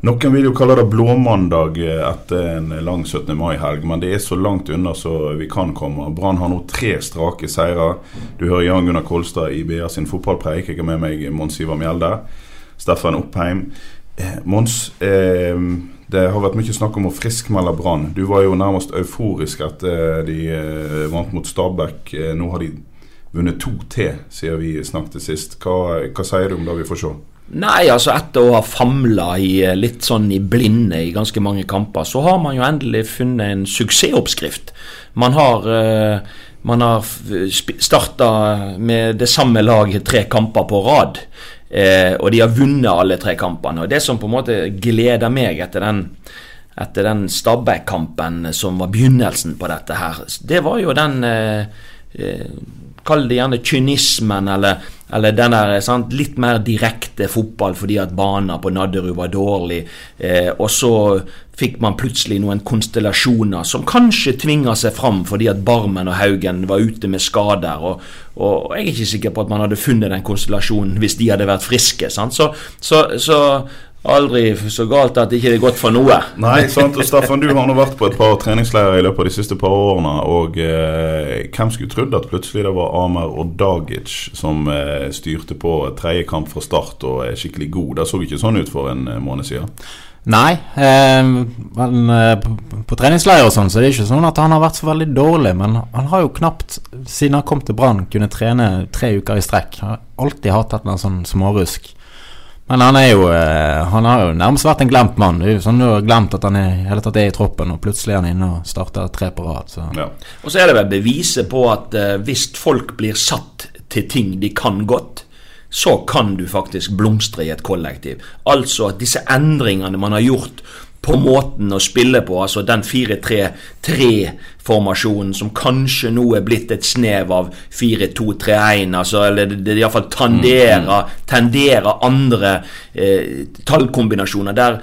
Noen vil jo kalle det blåmandag etter en lang 17. mai-helg, men det er så langt unna så vi kan komme. Brann har nå tre strake seire. Du hører Jan Gunnar Kolstad i BA sin fotballpreik. Jeg har med meg Mons Ivar Mjelde. Steffen Oppheim. Eh, Mons, eh, det har vært mye snakk om å friskmelde Brann. Du var jo nærmest euforisk etter de eh, vant mot Stabæk. Eh, nå har de vunnet to til siden vi snakket sist. Hva, hva sier du om det vi får se? Nei, altså etter å ha famla eh, litt sånn i blinde i ganske mange kamper, så har man jo endelig funnet en suksessoppskrift. Man har, eh, man har starta med det samme laget tre kamper på rad. Eh, og de har vunnet alle tre kampene. Og det som på en måte gleder meg etter den etter den Stabæk-kampen som var begynnelsen på dette her, det var jo den Kall det gjerne kynismen, eller, eller den der sant, litt mer direkte fotball fordi at banen på Nadderud var dårlig. Eh, og så fikk man plutselig noen konstellasjoner som kanskje tvinga seg fram fordi at Barmen og Haugen var ute med skader. Og, og jeg er ikke sikker på at man hadde funnet den konstellasjonen hvis de hadde vært friske. Så, så, så Aldri så galt at det ikke er godt for noe. Nei, sant. Og Staffan, du har nå vært på et par treningsleirer i løpet av de siste par årene. Og eh, hvem skulle trodd at plutselig det var Amer og Dagic som eh, styrte på tredje kamp fra start og er skikkelig god? Det så ikke sånn ut for en eh, måned siden. Nei, eh, men, eh, på, på treningsleir og sånn, så er det ikke sånn at han har vært så veldig dårlig. Men han har jo knapt, siden han kom til Brann, kunne trene tre uker i strekk. Han har alltid hatt et eller annet sånn smårusk. Men han er jo eh, Han har jo nærmest vært en glemt mann. Det er jo sånn Du har glemt at han er, hele tatt er i troppen, og plutselig er han inne og starter tre på rad. Så. Ja. Og så er det vel beviset på at eh, hvis folk blir satt til ting de kan godt, så kan du faktisk blomstre i et kollektiv. Altså at disse endringene man har gjort på måten å spille på, altså den 4-3-3-formasjonen som kanskje nå er blitt et snev av 4-2-3-1, altså, eller det, iallfall tenderer, tenderer andre eh, tallkombinasjoner der.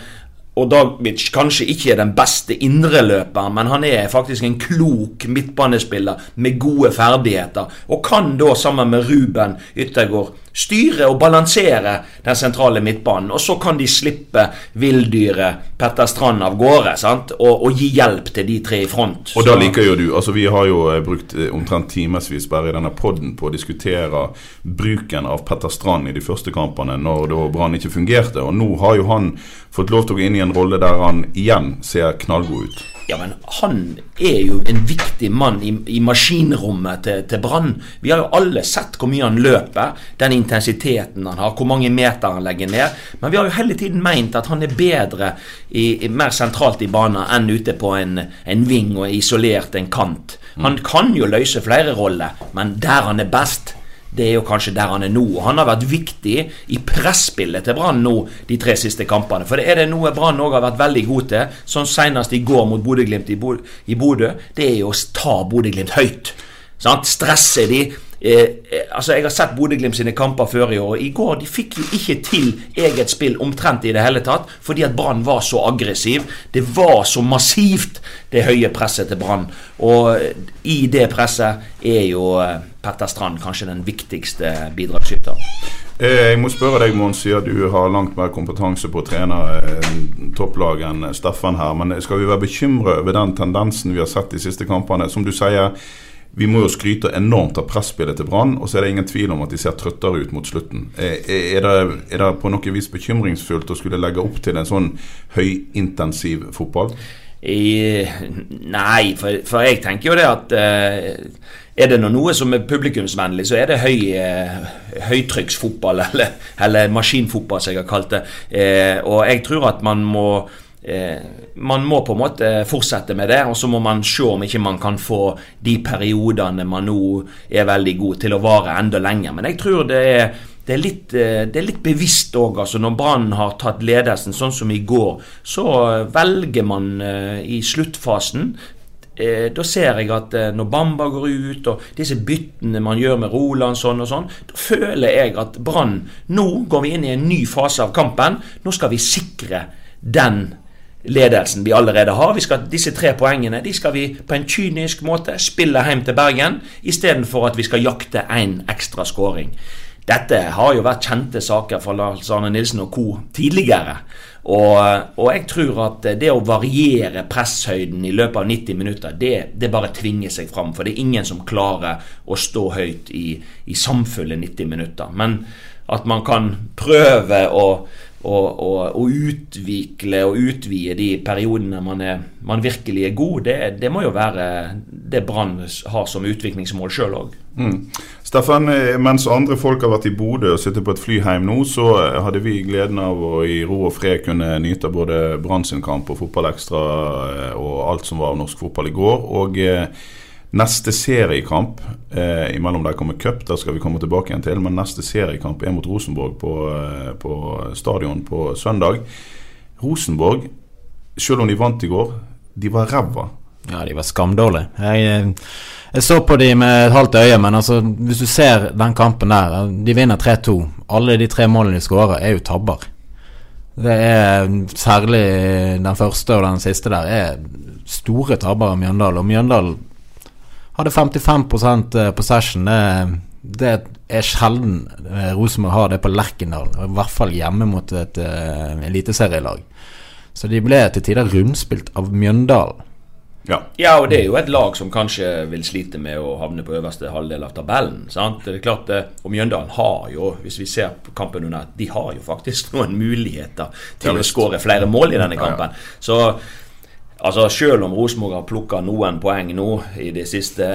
Og Dagbic kanskje ikke er den beste indreløperen, men han er faktisk en klok midtbanespiller med gode ferdigheter, og kan da sammen med Ruben Yttergård styre og balansere den sentrale midtbanen. Og så kan de slippe villdyret Petter Strand av gårde sant? Og, og gi hjelp til de tre i front. Og da liker jo du. altså Vi har jo eh, brukt eh, omtrent timevis bare i denne podden på å diskutere bruken av Petter Strand i de første kampene når da Brann ikke fungerte. Og nå har jo han fått lov til å gå inn i en rolle der han igjen ser knallgod ut. Ja, men han er jo en viktig mann i, i maskinrommet til, til Brann. Vi har jo alle sett hvor mye han løper, den intensiteten han har, hvor mange meter han legger ned. Men vi har jo hele tiden meint at han er bedre i, mer sentralt i banen enn ute på en, en ving og isolert en kant. Han kan jo løse flere roller, men der han er best, det er jo kanskje der han er nå. Han har vært viktig i presspillet til Brann nå de tre siste kampene. For det er det noe Brann òg har vært veldig god til, sånn senest i går mot Bodø-Glimt i Bodø. Det er jo å ta Bodø-Glimt høyt. Sant? Stresse de. Eh, eh, altså Jeg har sett Bodø-Glimt sine kamper før i år. og I går de fikk jo ikke til eget spill omtrent i det hele tatt, fordi at Brann var så aggressiv. Det var så massivt, det høye presset til Brann. Og eh, i det presset er jo eh, Petter Strand kanskje den viktigste bidragsyteren. Jeg må spørre deg, Mons, siden du har langt mer kompetanse på å trene topplag enn Steffen her. Men skal vi være bekymret over den tendensen vi har sett de siste kampene? Som du sier, vi må jo skryte enormt av presspillet til Brann, og så er det ingen tvil om at de ser trøttere ut mot slutten. Er, det, er det på noe vis bekymringsfullt å skulle legge opp til en sånn høyintensiv fotball? I, nei, for, for, jeg tenker jo det at uh, er det noe som er publikumsvennlig, så er det høy, uh, høytrykksfotball, eller, eller, maskinfotball, som jeg har kalt det. Uh, og jeg tror at man må man må på en måte fortsette med det, og så må man se om ikke man kan få de periodene man nå er veldig god til å vare enda lenger. Men jeg tror det er det er litt, eh, det er litt bevisst òg. Altså når Brann har tatt ledelsen, sånn som i går, så velger man eh, i sluttfasen eh, da ser jeg at når Bamba går ut, og disse byttene man gjør med Rolandsson og sånn, da føler jeg at Brann Nå går vi inn i en ny fase av kampen. Nå skal vi sikre den ledelsen vi allerede har. Vi skal, disse tre poengene de skal vi på en kynisk måte spille hjem til Bergen, istedenfor at vi skal jakte én ekstra skåring. Dette har jo vært kjente saker for Lars Arne Nilsen og co. tidligere. Og, og, jeg tror at det å variere presshøyden i løpet av 90 minutter, det, det bare tvinger seg fram. For det er ingen som klarer å stå høyt i, i samfulle 90 minutter. Men at man kan prøve å å, utvikle og utvide de periodene man, er, man virkelig er god, det, det, må jo være det Brann har som utviklingsmål sjøl òg. Mm. Steffen, eh, mens andre folk har vært i Bodø og sitter på et fly hjem nå, så hadde vi gleden av å i ro og fred kunne nyte både Brann sin kamp og Fotballekstra eh, og alt som var av norsk fotball i går. og eh, Neste seriekamp eh, imellom der kommer cup, der skal vi komme tilbake igjen til. Men neste seriekamp er mot Rosenborg på, eh, på stadion på søndag. Rosenborg, selv om de vant i går, de var ræva. Ja, de var skamdårlige. Jeg, jeg, så på de med et halvt øye, men altså, hvis du ser den kampen der De vinner 3-2. Alle de tre målene de skårer, er jo tabber. Det er Særlig den første og den siste der er store tabber av Mjøndalen. Og Mjøndalen hadde 55 eh, possession. Det, det er sjelden eh, Rosenborg har det på Lerkendal. I hvert fall hjemme mot et uh, eliteserielag. Så de ble til tider rundspilt av Mjøndalen. Ja. ja. og det er jo et lag som kanskje vil slite med å havne på øverste halvdel av tabellen. Sant? Det er klart, Og Mjøndalen har jo, hvis vi ser på kampen under, de har jo faktisk noen muligheter til å skåre flere mål i denne kampen. Ja, ja. Så Altså Selv om Rosenborg har plukka noen poeng nå i de siste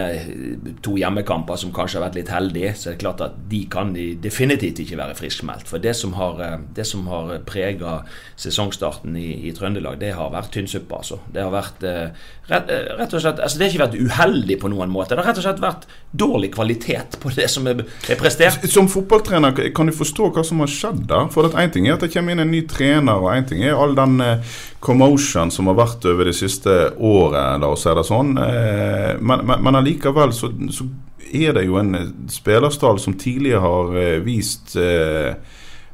to hjemmekamper, som kanskje har vært litt heldige, så er det klart at de kan de definitivt ikke være friskmeldt. For det som har, eh, det som har prega sesongstarten i, i, Trøndelag, det har vært tynnsuppe. Altså. Det har vært eh, rett, eh, rett, og slett altså Det har ikke vært uheldig på noen måte. Det har rett og slett vært dårlig kvalitet på det som er, er prestert. Som fotballtrener, kan du forstå hva som har skjedd da? For én ting er at det kommer inn en ny trener, og én ting er all den commotion som har vært over det siste året, la oss si det sånn. Eh, men, men, men allikevel så, så, er det jo en spillerstall som tidligere har eh, vist eh,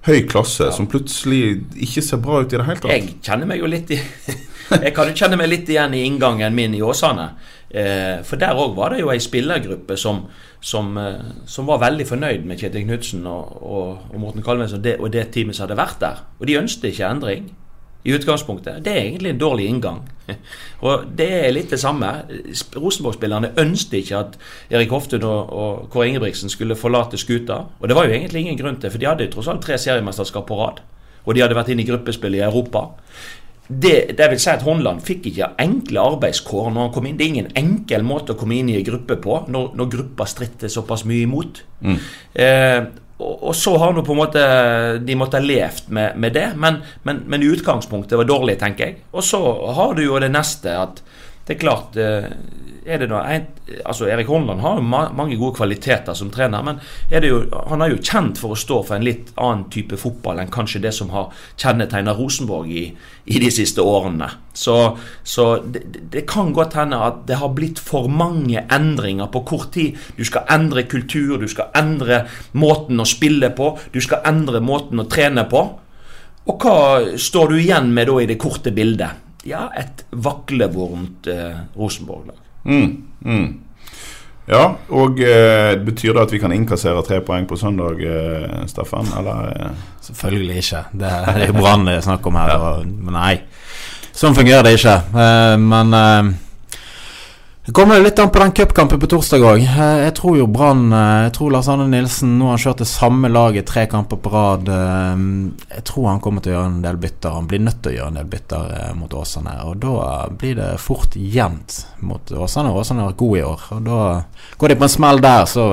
høy klasse, ja. som plutselig ikke ser bra ut i det hele tatt. Jeg kjenner meg jo litt i Jeg kan jo kjenne meg litt igjen i inngangen min i Åsane. Eh, for der òg var det jo ei spillergruppe som, som, som, var veldig fornøyd med Kjetil Knutsen og, og, og Morten Kalvnes og det, og det teamet som hadde vært der. Og de ønsket ikke endring i utgangspunktet. Det er egentlig en dårlig inngang. Og det er litt det samme. Rosenborg-spillerne ønsket ikke at Erik Hoftun og, og Kåre Ingebrigtsen skulle forlate skuta. Og det var jo egentlig ingen grunn til, for de hadde jo tross alt tre seriemesterskap på rad. Og de hadde vært inne i gruppespill i Europa. Det, det, vil si at Håndland fikk ikke enkle arbeidskår når han kom inn. Det er ingen enkel måte å komme inn i en gruppe på når, når gruppa stritter såpass mye imot. Mm. Eh, og, så har nå på en måte de måtte ha levd med, med det, men, men, men, utgangspunktet var dårlig, tenker jeg. Og så har du jo det neste at det er klart eh, er det noe, altså Erik Horneland har jo mange gode kvaliteter som trener, men jo, han er jo kjent for å stå for en litt annen type fotball enn kanskje det som har kjennetegna Rosenborg i, i, de siste årene. Så, så det, det, kan godt hende at det har blitt for mange endringer på kort tid. Du skal endre kultur, du skal endre måten å spille på, du skal endre måten å trene på. Og hva står du igjen med da i det korte bildet? Ja, et vaklevorent eh, Rosenborg-lag. Mm, mm. Ja, og eh, betyr det at vi kan innkassere tre poeng på søndag, eh, Steffen? Eller? Eh? Selvfølgelig ikke. Det er jo Brann det er snakk om her. Og, men nei, sånn fungerer det ikke. Eh, men eh, Det kommer litt an på den cupkampen på torsdag òg. Jeg tror jo Brann eh, Jeg tror Lars Arne Nilsen Nå har han kjørt det samme laget tre kamper på rad. Eh, Jeg tror han kommer til å gjøre en del bytter. Han blir nødt til å gjøre en del bytter eh, mot Åsane. Og da blir det fort jevnt mot Åsane. Åsane har vært god i år. Og da går de på en smell der, så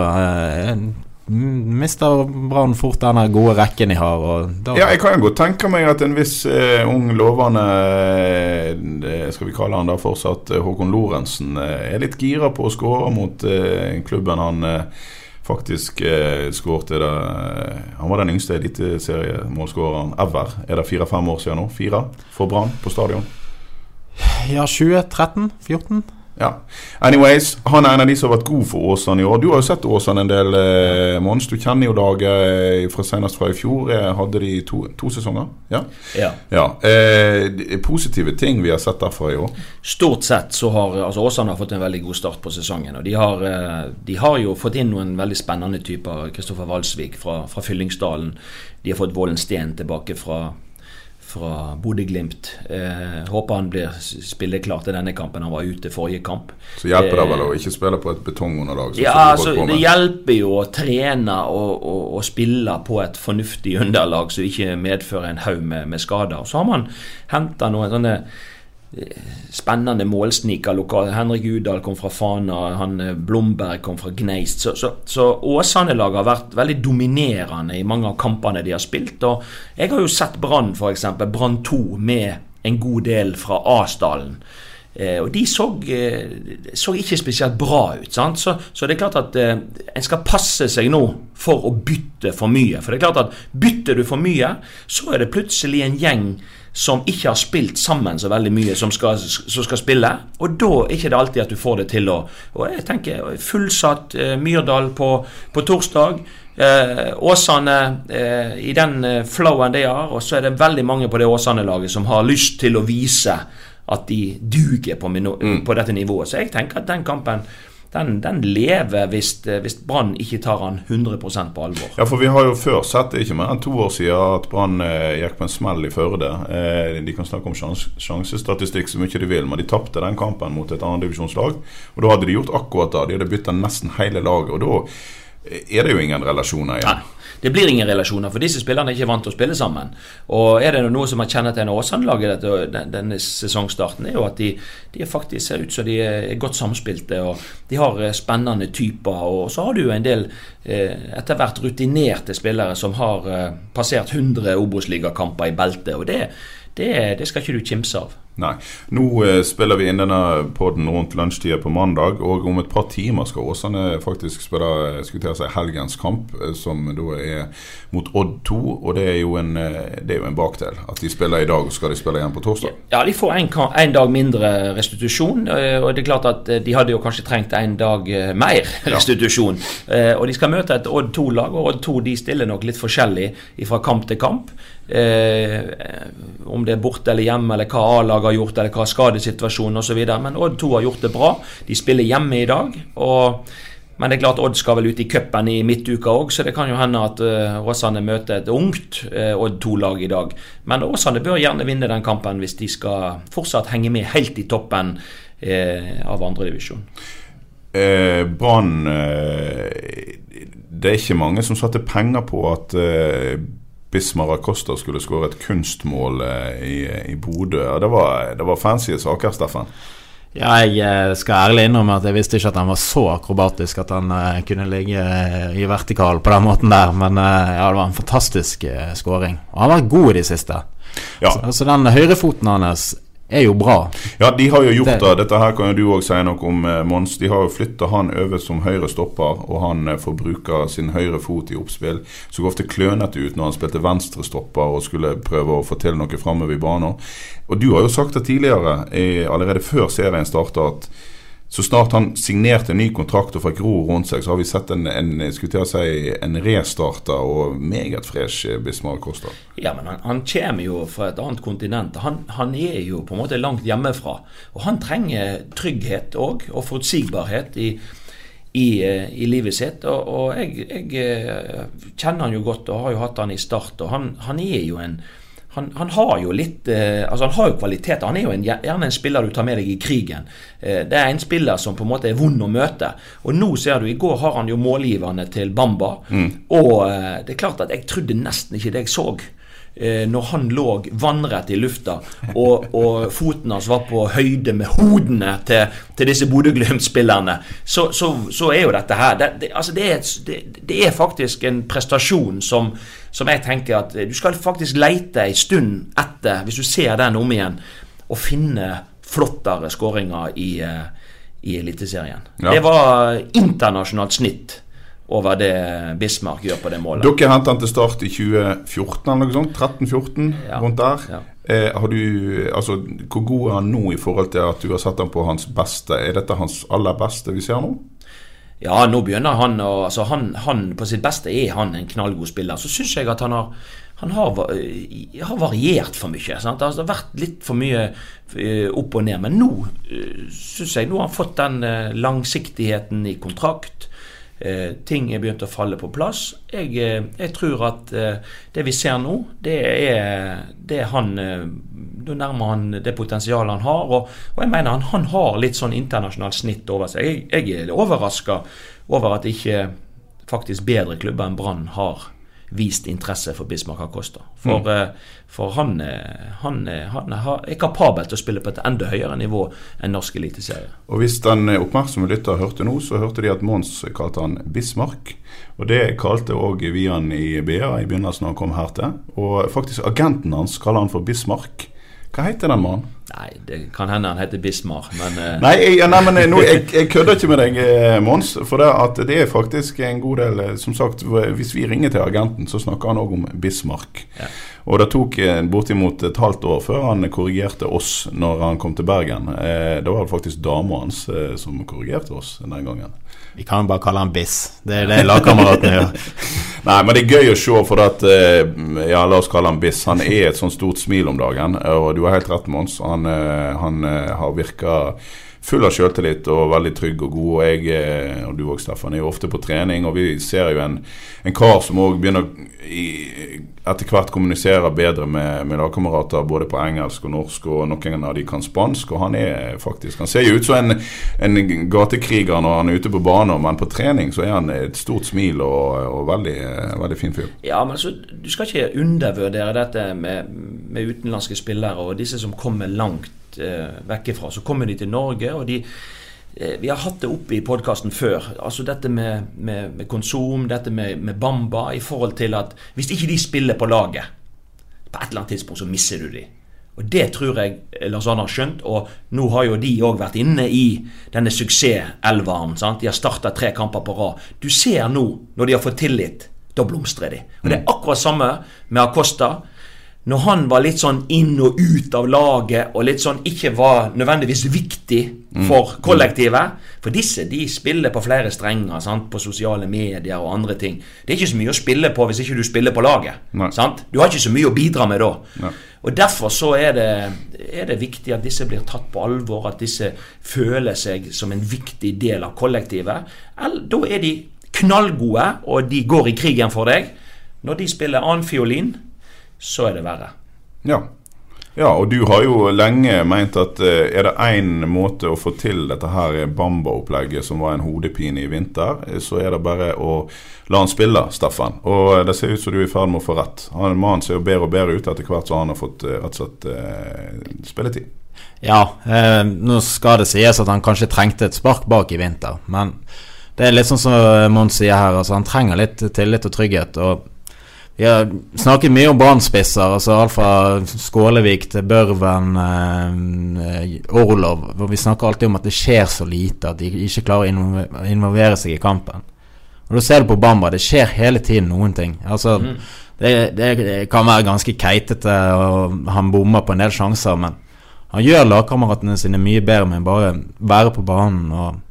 mister Brann fort den gode rekken de har. ja, jeg kan jo godt tenke meg at en viss eh, ung, lovende eh, Skal vi kalle han da fortsatt uh, Håkon Lorentzen er litt gira på å skåre mot klubben han faktisk uh, skårte Han var den yngste eliteseriemålskåreren ever. Er det fire-fem år siden nå? Fire for Brann på stadion? Ja, 2013? 14? Ja. Anyways, han er en av de som har vært god for Åsane i år. Du har jo sett Åsane en del, eh, Mons. Du kjenner jo laget eh, fra senest fra i fjor. Hadde de to, to sesonger? Ja. ja. ja. Eh, positive ting vi har sett derfra i år? Stort sett så har altså Åsane har fått en veldig god start på sesongen. Og de har, eh, de har jo fått inn noen veldig spennende typer. Kristoffer Walsvik fra, fra Fyllingsdalen. De har fått Vålen Steen tilbake fra fra Bodø-Glimt. Eh, håper han blir spilleklar til denne kampen. Han var ute forrige kamp. Så hjelper det vel å ikke spille på et betongunderlag? Ja, altså, det hjelper jo å trene og, og, og, spille på et fornuftig underlag som ikke medfører en haug med, med skader. Så har man henta noen sånne spennende målsniker. Henrik Udal kom fra Fana, han eh, Blomberg kom fra Gneist. Så, så, så Åsane-laget har vært veldig dominerende i mange av kampene de har spilt. Og jeg har jo sett Brann, f.eks. Brann 2 med en god del fra Asdalen. Eh, og de så, eh, så, ikke spesielt bra ut. Så, så, det er klart at eh, en skal passe seg nå for å bytte for mye. For det er klart at bytter du for mye, så er det plutselig en gjeng som ikke har spilt sammen så veldig mye, som skal, som skal spille. Og da er det ikke alltid at du får det til å Og jeg tenker fullsatt eh, Myrdal på, på torsdag. Eh, Åsane eh, i den eh, flowen de har, og så er det veldig mange på det Åsane-laget som har lyst til å vise at de duger på, mm. på dette nivået. Så jeg tenker at den kampen den, den lever hvis, eh, hvis Brann ikke tar han 100% på alvor. Ja, for vi har jo før sett det ikke mer enn to år siden at Brann eh, gikk på en smell i Førde. Eh, de kan snakke om sjans, sjansestatistikk så mye de vil, men de tapte den kampen mot et annendivisjonslag. Og da hadde de gjort akkurat det. De hadde bytta nesten hele laget. Og da er det jo ingen relasjoner igjen. Nei. Det blir ingen relasjoner, for disse spillerne er ikke vant til å spille sammen. Og er det noe som har kjennetegnet Åsane-laget denne, denne sesongstarten, er jo at de, de faktisk ser ut som de er godt samspilte. og De har eh, spennende typer. Og så har du jo en del eh, etter hvert rutinerte spillere som har eh, passert 100 Obos-ligakamper i beltet. og det, det, det skal ikke du kimse av. Nei. Nå eh, spiller vi inn denne poden rundt lunsjtida på mandag, og om et par timer skal Åsane faktisk spille eh, skulle si, helgens kamp, eh, som da er mot Odd 2. Og det er jo en, eh, det er jo en bakdel. At de spiller i dag, og skal de spille igjen på torsdag? Ja, de får en, en, dag mindre restitusjon. Og det er klart at de hadde jo kanskje trengt en dag mer restitusjon. Ja. Og de skal møte et Odd 2-lag, og Odd 2 de stiller nok litt forskjellig fra kamp til kamp. Eh, om det er borte eller hjemme, eller hva A-laget har gjort, eller hva skadesituasjonen osv. Men Odd 2 har gjort det bra. De spiller hjemme i dag. og men det er klart Odd skal vel ut i cupen i midtuka òg, så det kan jo hende at uh, Åsane møter et ungt uh, Odd 2-lag i dag. Men Åsane bør gjerne vinne den kampen hvis de skal fortsatt henge med helt i toppen eh, av andredivisjon. Eh, Brann Det er ikke mange som satte penger på at Bismar Acosta skulle skåre et kunstmål eh, i, i Bodø. Det var, det var fancy saker, Steffen. Ja, jeg eh, skal ærlig innrømme at jeg visste ikke at han var så akrobatisk at han uh, kunne ligge i vertikal på den måten der. Men uh, ja, det var en fantastisk uh, skåring. Og han var god i det siste. Ja. Så, så den høyrefoten hans er jo bra. Ja, de har jo gjort det. det. Dette her kan jo du òg si noe om, eh, Mons. De har jo flytta han over som høyre stopper, og han eh, får bruke sin høyre fot i oppspill. Så ofte klønete ut når han spilte venstre stopper og skulle prøve å få til noe framover i banen. Og du har jo sagt det tidligere, allerede før serien starta, at så snart han signerte en ny kontrakt og fikk ro rundt seg, så har vi sett en, en, si, en restarta og meget fresh Bismar Costa. Ja, men han, han, kommer jo fra et annet kontinent. Han, han, er jo på en måte langt hjemmefra. Og han trenger trygghet òg, og forutsigbarhet i, i, eh, i livet sitt. Og, og jeg, jeg, eh, kjenner han jo godt og har jo hatt han i start. og han, han er jo en han, han, har jo litt eh, Altså han har jo kvaliteter. Han er jo en, gjerne en spiller du tar med deg i krigen. Eh, det er en spiller som på en måte er vond å møte. Og nå ser du, i går har han jo målgiverne til Bamba. Mm. Og eh, det er klart at jeg trodde nesten ikke det jeg så. Eh, når han lå vannrett i lufta, og, og foten hans var på høyde med hodene til, til disse Bodø-Glimt-spillerne, så, så, så, er jo dette her det, det, altså det, er, det, det, er, faktisk en prestasjon som, som jeg tenker at du skal faktisk leite en stund etter, hvis du ser den om igjen, og finne flottere skåringer i, eh, i Eliteserien. Ja. Det var internasjonalt snitt over det Bismarck gjør på det målet. Dere hentet han til start i 2014 eller noe sånt? 13-14, ja. rundt der. Ja. Eh, har du, altså, hvor god er han nå i forhold til at du har sett ham på hans beste? Er dette hans aller beste vi ser nå? Ja, nå begynner han å altså han, han, På sitt beste er han en knallgod spiller. Så syns jeg at han har han har, har, variert for mye. Sant? Altså, det har vært litt for mye eh, opp og ned. Men nå uh, syns jeg nå har han fått den langsiktigheten i kontrakt. Eh, ting er begynt å falle på plass. Jeg, eh, jeg tror at eh, det vi ser nå, det er, det han Da nærmer han det potensialet han har. Og, og jeg mener han, han, har litt sånn internasjonalt snitt over seg. Jeg, jeg er overraska over at ikke faktisk bedre klubber enn Brann har vist interesse for Bismarck Acosta. For, mm. Eh, for han, han, han, er kapabel til å spille på et enda høyere nivå enn norsk eliteserie. Og Hvis den oppmerksomme lytter hørte nå, så hørte de at Mons kalte han Bismarck. Og Det kalte òg Vian i BA i begynnelsen da han kom her til. Og faktisk agenten hans kaller han for Bismarck. Hva heter den mannen? Nei, Det kan hende han heter Bismar, men uh... Nei, jeg, nei, men nå, jeg, jeg, kødder ikke med deg, eh, Mons. For det, at det er faktisk en god del Som sagt, hvis vi ringer til agenten, så snakker han òg om Bismarck. Ja. Og det tok bortimot et halvt år før han korrigerte oss når han kom til Bergen. Eh, da var faktisk dama hans eh, som korrigerte oss den gangen. Vi kan bare kalle han Biss. Det er det lagkameratene gjør. Nei, men det er gøy å se, for at eh, Ja, la oss kalle han Biss. Han er et sånt stort smil om dagen. Og du har helt rett, Mons. Han, eh, han eh, har virka full av sjøltillit og veldig trygg og god. Og jeg eh, og du òg, Steffen, er jo ofte på trening, og vi ser jo en, en kar som òg begynner i, etter hvert kommuniserer bedre med, med lagkamerater både på engelsk og norsk, og noen av de kan spansk. Og han er faktisk Han ser jo ut som en, en gatekriger når han er ute på banen, men på trening så er han et stort smil og, og veldig, veldig fin fyr. Ja, men så, Du skal ikke undervurdere dette med, med utenlandske spillere og disse som kommer langt eh, vekk ifra. Så kommer de til Norge, og de eh, vi har hatt det oppe i podkasten før. altså Dette med, med, med konsum, dette med, med, Bamba, i forhold til at hvis ikke de spiller på laget På et eller annet tidspunkt så mister du de. Og Det tror jeg Lars Arne har skjønt. Og nå har jo de òg vært inne i denne suksesselveren. De har starta tre kamper på rad. Du ser nå, når de har fått tillit, da blomstrer de. Og Det er akkurat samme med Acosta når han var litt sånn inn og ut av laget og litt sånn ikke var nødvendigvis viktig mm. for kollektivet For disse de spiller på flere strenger, sant? på sosiale medier og andre ting. Det er ikke så mye å spille på hvis ikke du spiller på laget. Du har ikke så mye å bidra med da. Nei. Og Derfor så er det, er det, viktig at disse blir tatt på alvor, at disse føler seg som en viktig del av kollektivet. Eller, Da er de knallgode, og de går i krigen for deg. Når de spiller annenfiolin så er det verre. Ja. ja, og du har jo lenge meint at uh, er det én måte å få til dette her Bamba-opplegget som var en hodepine i vinter, eh, så er det bare å la han spille, Staffan. Og det ser ut som du er i ferd med å få rett. Han Mannen ser jo bedre og bedre ut etter hvert som han har fått rett og slett spilletid. Ja, eh, nå skal det sies at han kanskje trengte et spark bak i vinter, men det er litt sånn som Mons sier her, altså han trenger litt tillit og trygghet. og vi har snakket mye om brannspisser, altså alt fra Skålevik til Børven, eh, Orlov. Hvor vi snakker alltid om at det skjer så lite, at de ikke klarer å involvere seg i kampen. Og Da ser du på Bamba, det skjer hele tiden noen ting. Altså, mm. det, det, kan være ganske keitete, og han bommer på en del sjanser, men han gjør lagkameratene sine mye bedre med bare å være på banen. og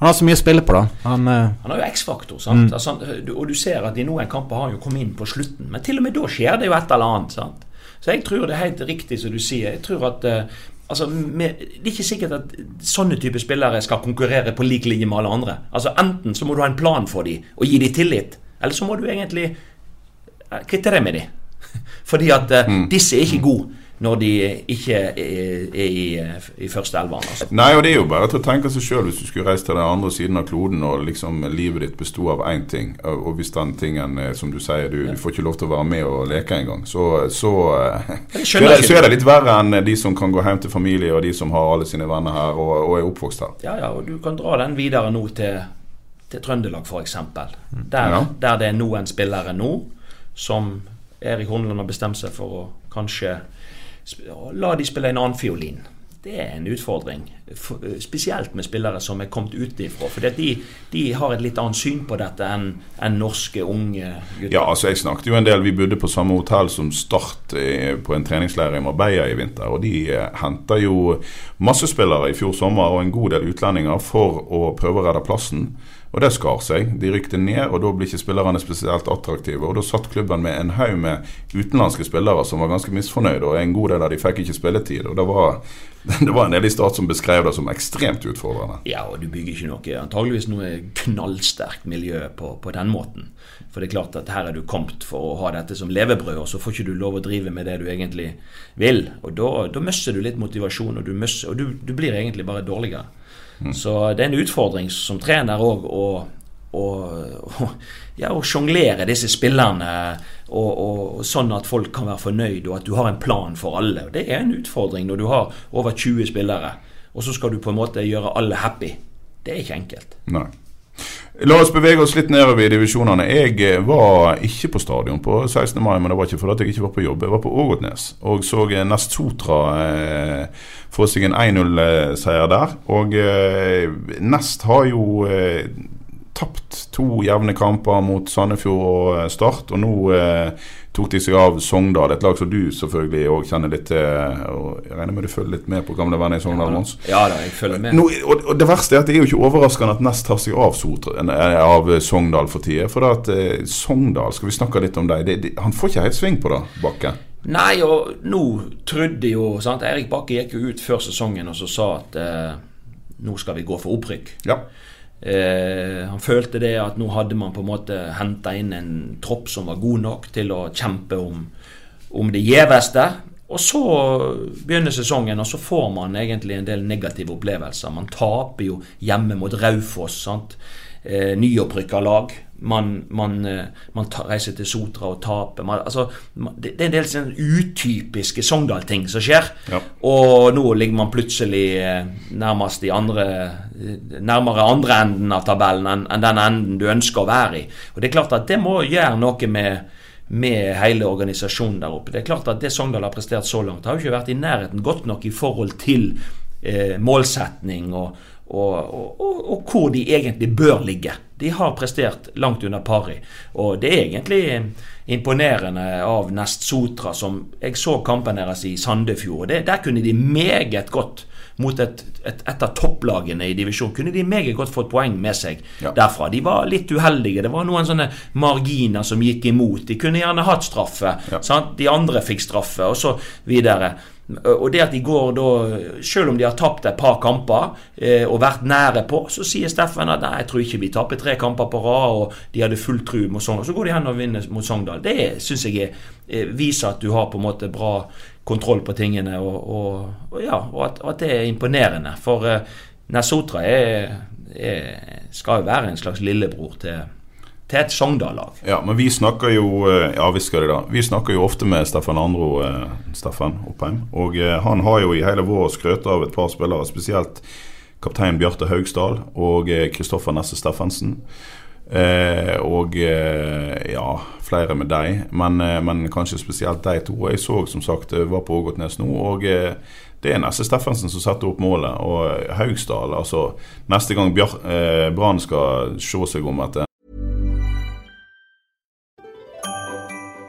han har så mye å spille på, da. Han, uh... han har jo X-faktor. sant? Mm. Altså, og du ser at i noen kamper har han jo kommet inn på slutten. Men til og med da skjer det jo et eller annet. sant? Så jeg tror det er helt riktig som du sier. Jeg tror at uh, altså, med, Det er ikke sikkert at sånne type spillere skal konkurrere på lik linje med alle andre. Altså Enten så må du ha en plan for dem og gi dem tillit, eller så må du egentlig uh, kvitte deg med dem. Fordi at eh, disse er ikke gode når de ikke er, i, i første elveren. Altså. Nei, og det er jo bare til å tenke seg sjøl hvis du skulle reist til den andre siden av kloden og liksom livet ditt besto av én ting, og hvis den tingen, eh, som du sier, du, du får ikke lov til å være med og leke engang, så, så, eh, så, er det, så er det litt verre enn de som kan gå hjem til familie, og de som har alle sine venner her og, og er oppvokst her. Ja, ja, og du kan dra den videre nå til, til Trøndelag, f.eks. Der, Ja. der det er noen spillere nå som Erik Horneland har bestemt seg for å kanskje la de spille en annen fiolin. Det er en utfordring, spesielt med spillere som er kommet utenfra. For de, de har et litt annet syn på dette enn enn norske unge gutter. Ja, altså jeg snakket jo en del Vi bodde på samme hotell som Start eh, på en treningsleir i Marbella i vinter. Og de eh, henta jo masse spillere i fjor sommer og en god del utlendinger for å prøve å redde plassen. Og det skar seg. De rykte ned, og da ble ikke spillerne spesielt attraktive. Og da satt klubben med en haug med utenlandske spillere som var ganske misfornøyde, og en god del av de fikk ikke spilletid. Og det var, det var en del i Start som beskrev det som ekstremt utfordrende. Ja, og du bygger ikke noe antageligvis noe knallsterkt miljø på, på den måten. For det er klart at her er du kommet for å ha dette som levebrød, og så får ikke du lov å drive med det du egentlig vil. Og da, da mister du litt motivasjon, og du, mister, og du, du blir egentlig bare dårligere. Så det er en utfordring som trener òg å å- ja, å sjonglere disse spillerne og, og sånn at folk kan være fornøyd, og at du har en plan for alle. Det er en utfordring når du har over 20 spillere, og så skal du på en måte gjøre alle happy. Det er ikke enkelt. Nei. La oss bevege oss litt nedover i divisjonene. Jeg eh, var ikke på stadion på 16. mai, men det var ikke fordi jeg ikke var på jobb. Jeg var på Ågotnes og så eh, Nest Sotra eh, få seg en 1-0-seier der. Og eh, Nest har jo eh, tapt to jevne kamper mot Sandefjord og eh, Start, og nå eh, tok de seg av Sogndal, et lag som du selvfølgelig òg kjenner litt til. og Jeg regner med du følger litt med på gamle venner i Sogndal, Mons? Ja da, jeg følger med. Nå, og, og Det verste er at det er jo ikke overraskende at Nest tar seg av, eh, av Sogndal for tida. For at eh, Sogndal, skal vi snakke litt om det, han får ikke helt sving på det, Bakke. Nei, og nå trodde jo sant, Erik Bakke gikk jo ut før sesongen og så sa at eh, nå skal vi gå for opprykk. Ja. Eh, han følte det at nå hadde man på en måte henta inn en tropp som var god nok til å kjempe om, om det gjeveste. Og så begynner sesongen, og så får man egentlig en del negative opplevelser. Man taper jo hjemme mot Raufoss. sant? Eh, Nyopprykka lag. Man, man, eh, man ta, reiser til Sotra og taper. Man, altså, det, det er en del sånn utypiske Sogndal-ting som skjer. Ja. Og nå ligger man plutselig eh, nærmest i andre eh, nærmere andre enden av tabellen enn enn den enden du ønsker å være i. Og det er klart at det må gjøre noe med, med hele organisasjonen der oppe. Det er klart at det Sogndal har prestert så langt, har jo ikke vært i nærheten godt nok i forhold til eh, målsetning og, og, og, og, hvor de egentlig bør ligge. De har prestert langt under pari. Og det er egentlig imponerende av Nest Sotra, som jeg så kampen deres i Sandefjord. Det, der kunne de meget godt mot et, et, et av topplagene i divisjonen kunne de meget godt fått poeng med seg Ja. derfra. De var litt uheldige. Det var noen sånne marginer som gikk imot. De kunne gjerne hatt straffe. Ja. Sant? De andre fikk straffe, og så videre. Og det at de går da, selv om de har tapt et par kamper eh, og vært nære på, så sier Steffen at nei, jeg tror ikke vi taper tre kamper på rad, og de hadde full tru mot Sogndal. Så går de hen og vinner mot Sogndal. Det syns jeg er, eh, viser at du har på en måte bra kontroll på tingene, og, og, og, ja, og, at, at det er imponerende. For eh, Nesotra er, er, skal jo være en slags lillebror til, til et Sogndal-lag. Ja, men vi snakker jo eh, Ja, vi skal det da. Vi snakker jo ofte med Steffen Andro, eh, Steffen Oppheim. Og eh, han har jo i hele vår skrøt av et par spillere, spesielt kaptein Bjarte Haugsdal og eh, Kristoffer Nesse Steffensen. Eh, og eh, ja, flere med deg, men, eh, men kanskje spesielt de to. Jeg så som sagt eh, var på Ågotnes nå, og eh, det er Nesse Steffensen som setter opp målet. Og eh, Haugsdal, altså Neste gang Bjar eh, Brann skal se seg om etter